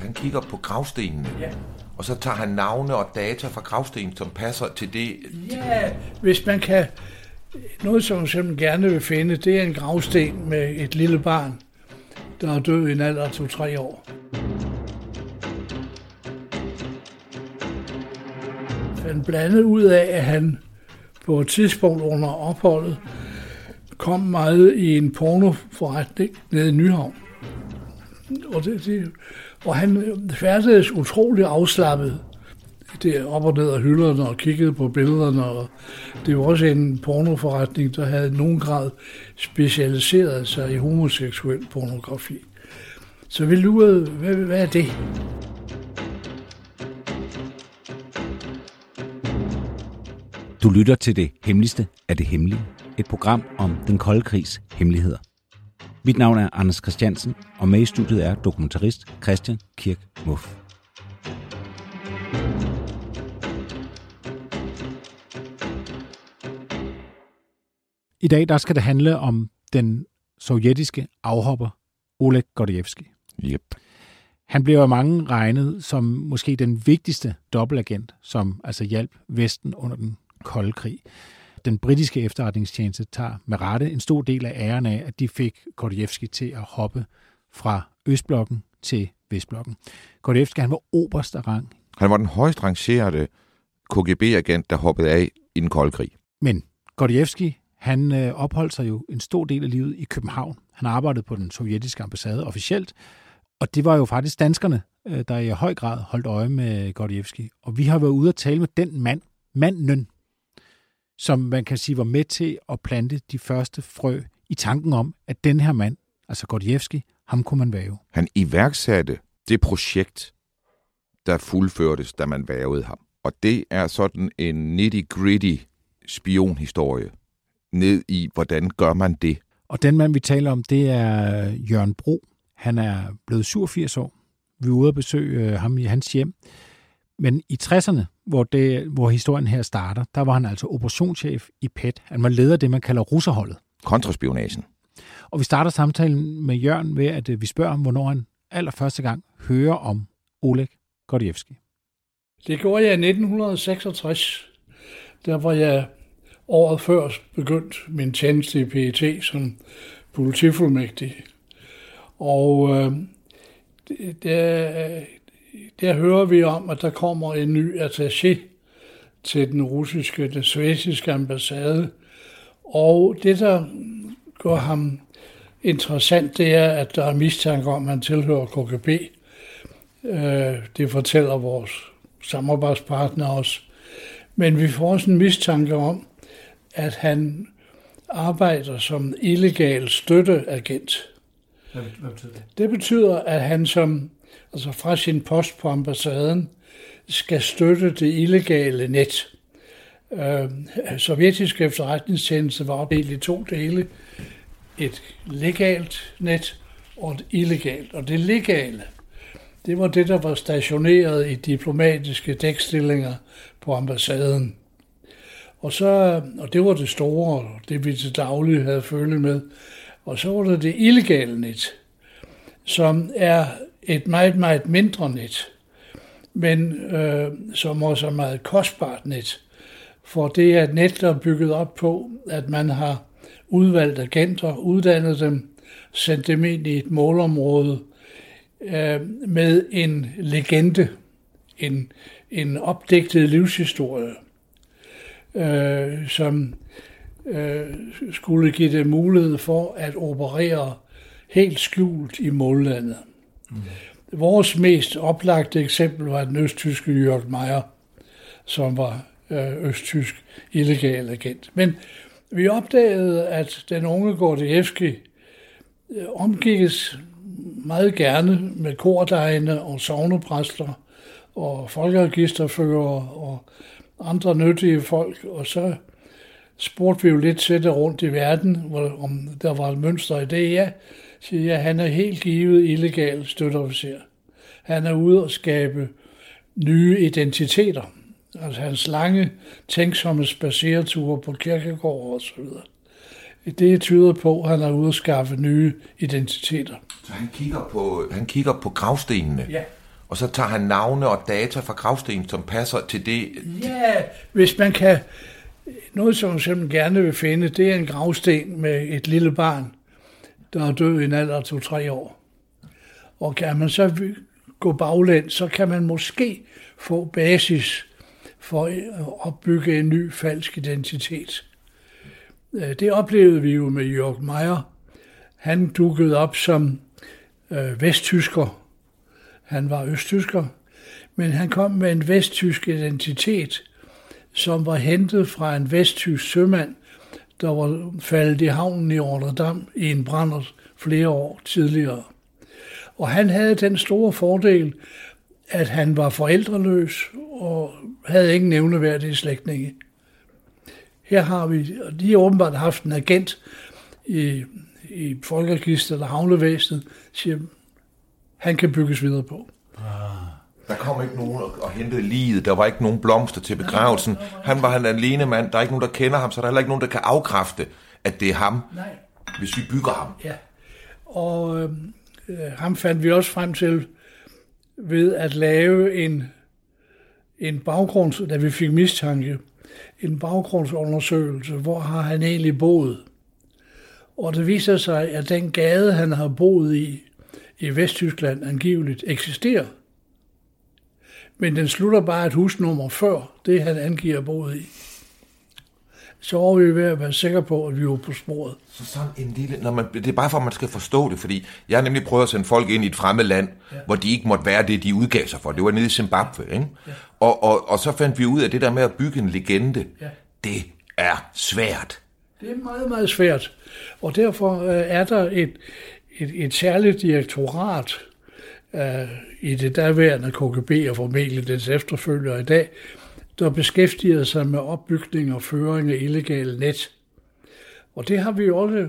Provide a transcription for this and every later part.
Han kigger på gravstenene, ja. og så tager han navne og data fra gravstenen, som passer til det. Ja, hvis man kan... Noget, som man gerne vil finde, det er en gravsten med et lille barn, der er død i en alder af to-tre år. Han blandet ud af, at han på et tidspunkt under opholdet kom meget i en pornoforretning nede i Nyhavn. Og, det, det, og han færdedes utrolig afslappet det op og ned af hylderne og kiggede på billederne. Og det var også en pornoforretning, der havde i nogen grad specialiseret sig i homoseksuel pornografi. Så vi lurede, hvad, hvad er det? Du lytter til det hemmeligste af det hemmelige. Et program om den kolde krigs hemmeligheder. Mit navn er Anders Christiansen, og med i studiet er dokumentarist Christian Kirk Muff. I dag der skal det handle om den sovjetiske afhopper Oleg Gordievsky. Yep. Han blev af mange regnet som måske den vigtigste dobbeltagent, som altså hjalp Vesten under den kolde krig. Den britiske efterretningstjeneste tager med rette en stor del af æren af, at de fik Gordievsky til at hoppe fra Østblokken til Vestblokken. Gordievsky han var oberst af rang, Han var den højst rangerede KGB-agent, der hoppede af i den kolde krig. men Gordievsky han øh, opholdt sig jo en stor del af livet i København. Han arbejdede på den sovjetiske ambassade officielt, og det var jo faktisk danskerne, øh, der i høj grad holdt øje med Gordievsky. Og vi har været ude at tale med den mand, manden, som man kan sige var med til at plante de første frø i tanken om, at den her mand, altså Gordievsky, ham kunne man væve. Han iværksatte det projekt, der fuldførtes, da man vævede ham. Og det er sådan en nitty-gritty spionhistorie ned i, hvordan gør man det. Og den mand, vi taler om, det er Jørgen Bro. Han er blevet 87 år. Vi er ude at besøge øh, ham i hans hjem. Men i 60'erne, hvor, det, hvor historien her starter, der var han altså operationschef i PET. Han var leder af det, man kalder russerholdet. Kontraspionagen. Og vi starter samtalen med Jørgen ved, at øh, vi spørger ham, hvornår han allerførste gang hører om Oleg Gordievsky. Det gjorde jeg i 1966. Der var jeg året før begyndt min tjeneste i PET som politifuldmægtig. Og øh, det- der, der hører vi om, at der kommer en ny attaché til den russiske, den sovjetiske ambassade. Og det, der gør ham interessant, det er, at der er mistanke om, at han tilhører KGB. Øh, det fortæller vores samarbejdspartner også. Men vi får også en mistanke om, at han arbejder som illegal støtteagent. Hvad betyder det? Det betyder, at han som, altså fra sin post på ambassaden skal støtte det illegale net. Øh, sovjetiske efterretningstjeneste var opdelt i to dele. Et legalt net og et illegalt. Og det legale, det var det, der var stationeret i diplomatiske dækstillinger på ambassaden. Og, så, og det var det store, og det vi til daglig havde følge med. Og så var der det illegale net, som er et meget, meget mindre net, men øh, som også er meget kostbart net. For det er et net, der er bygget op på, at man har udvalgt agenter, uddannet dem, sendt dem ind i et målområde øh, med en legende, en, en opdigtet livshistorie, øh, som øh, skulle give dem mulighed for at operere helt skjult i mållandet. Mm. Vores mest oplagte eksempel var den østtyske Jørg Meyer, som var øh, østtysk illegal agent. Men vi opdagede, at den unge Gordievski øh, omgikkes meget gerne med kordegne og sovnepræster og folkeregisterfører og andre nyttige folk, og så spurgte vi jo lidt det rundt i verden, hvor, om der var et mønster i det. Ja, siger jeg, han er helt givet illegal støtteofficer. Han er ude og skabe nye identiteter. Altså hans lange, tænksomme spacereture på kirkegård og så videre. Det tyder på, at han er ude at skaffe nye identiteter. Så han kigger på, han kigger på gravstenene? Ja. Og så tager han navne og data fra gravstenen, som passer til det? Ja, hvis man kan... Noget, som man simpelthen gerne vil finde, det er en gravsten med et lille barn, der er død i en alder af to-tre år. Og kan man så gå baglæns, så kan man måske få basis for øh, at opbygge en ny falsk identitet. Øh, det oplevede vi jo med Jörg Meier. Han dukkede op som øh, vesttysker. Han var østtysker, men han kom med en vesttysk identitet, som var hentet fra en vesttysk sømand, der var faldet i havnen i Rotterdam i en brændert flere år tidligere. Og han havde den store fordel, at han var forældreløs og havde ingen nævneværdige slægtninge. Her har vi, og de har åbenbart haft en agent i, i folkeregisteret eller havnevæsenet, siger, han kan bygges videre på. Der kom ikke nogen og hentede livet. Der var ikke nogen blomster til begravelsen. Han var han alene mand. Der er ikke nogen, der kender ham, så der er heller ikke nogen, der kan afkræfte, at det er ham, Nej. hvis vi bygger ham. Ja, og øh, ham fandt vi også frem til ved at lave en, en baggrunds, da vi fik mistanke, en baggrundsundersøgelse, hvor har han egentlig boet. Og det viser sig, at den gade, han har boet i, i Vesttyskland angiveligt eksisterer. Men den slutter bare et husnummer før det, han angiver boet i. Så var vi ved at være sikre på, at vi var på sporet. Så sådan en lille... Når man, det er bare for, at man skal forstå det, fordi jeg har nemlig prøvet at sende folk ind i et fremmed land, ja. hvor de ikke måtte være det, de udgav sig for. Det var nede i Zimbabwe, ikke? Ja. Og, og, og så fandt vi ud af det der med at bygge en legende. Ja. Det er svært. Det er meget, meget svært. Og derfor øh, er der et, et, et særligt direktorat øh, i det daværende KGB og formentlig dets efterfølger i dag, der beskæftigede sig med opbygning og føring af illegale net. Og det har vi jo også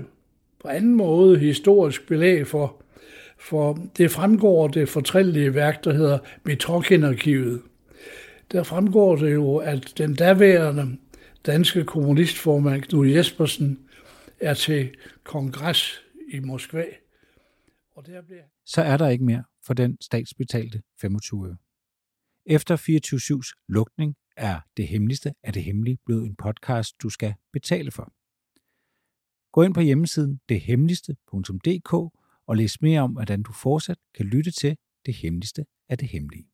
på anden måde historisk belæg for, for det fremgår det fortrællige værk, der hedder Metrokenarkivet. Der fremgår det jo, at den daværende danske kommunistformand Knud Jespersen er til kongres i Moskva. Og der bliver... Så er der ikke mere for den statsbetalte 25 øre. Efter 24-7's lukning er Det Hemmeligste af det Hemmelige blevet en podcast, du skal betale for. Gå ind på hjemmesiden dethemmeligste.dk og læs mere om, hvordan du fortsat kan lytte til Det Hemmeligste af det Hemmelige.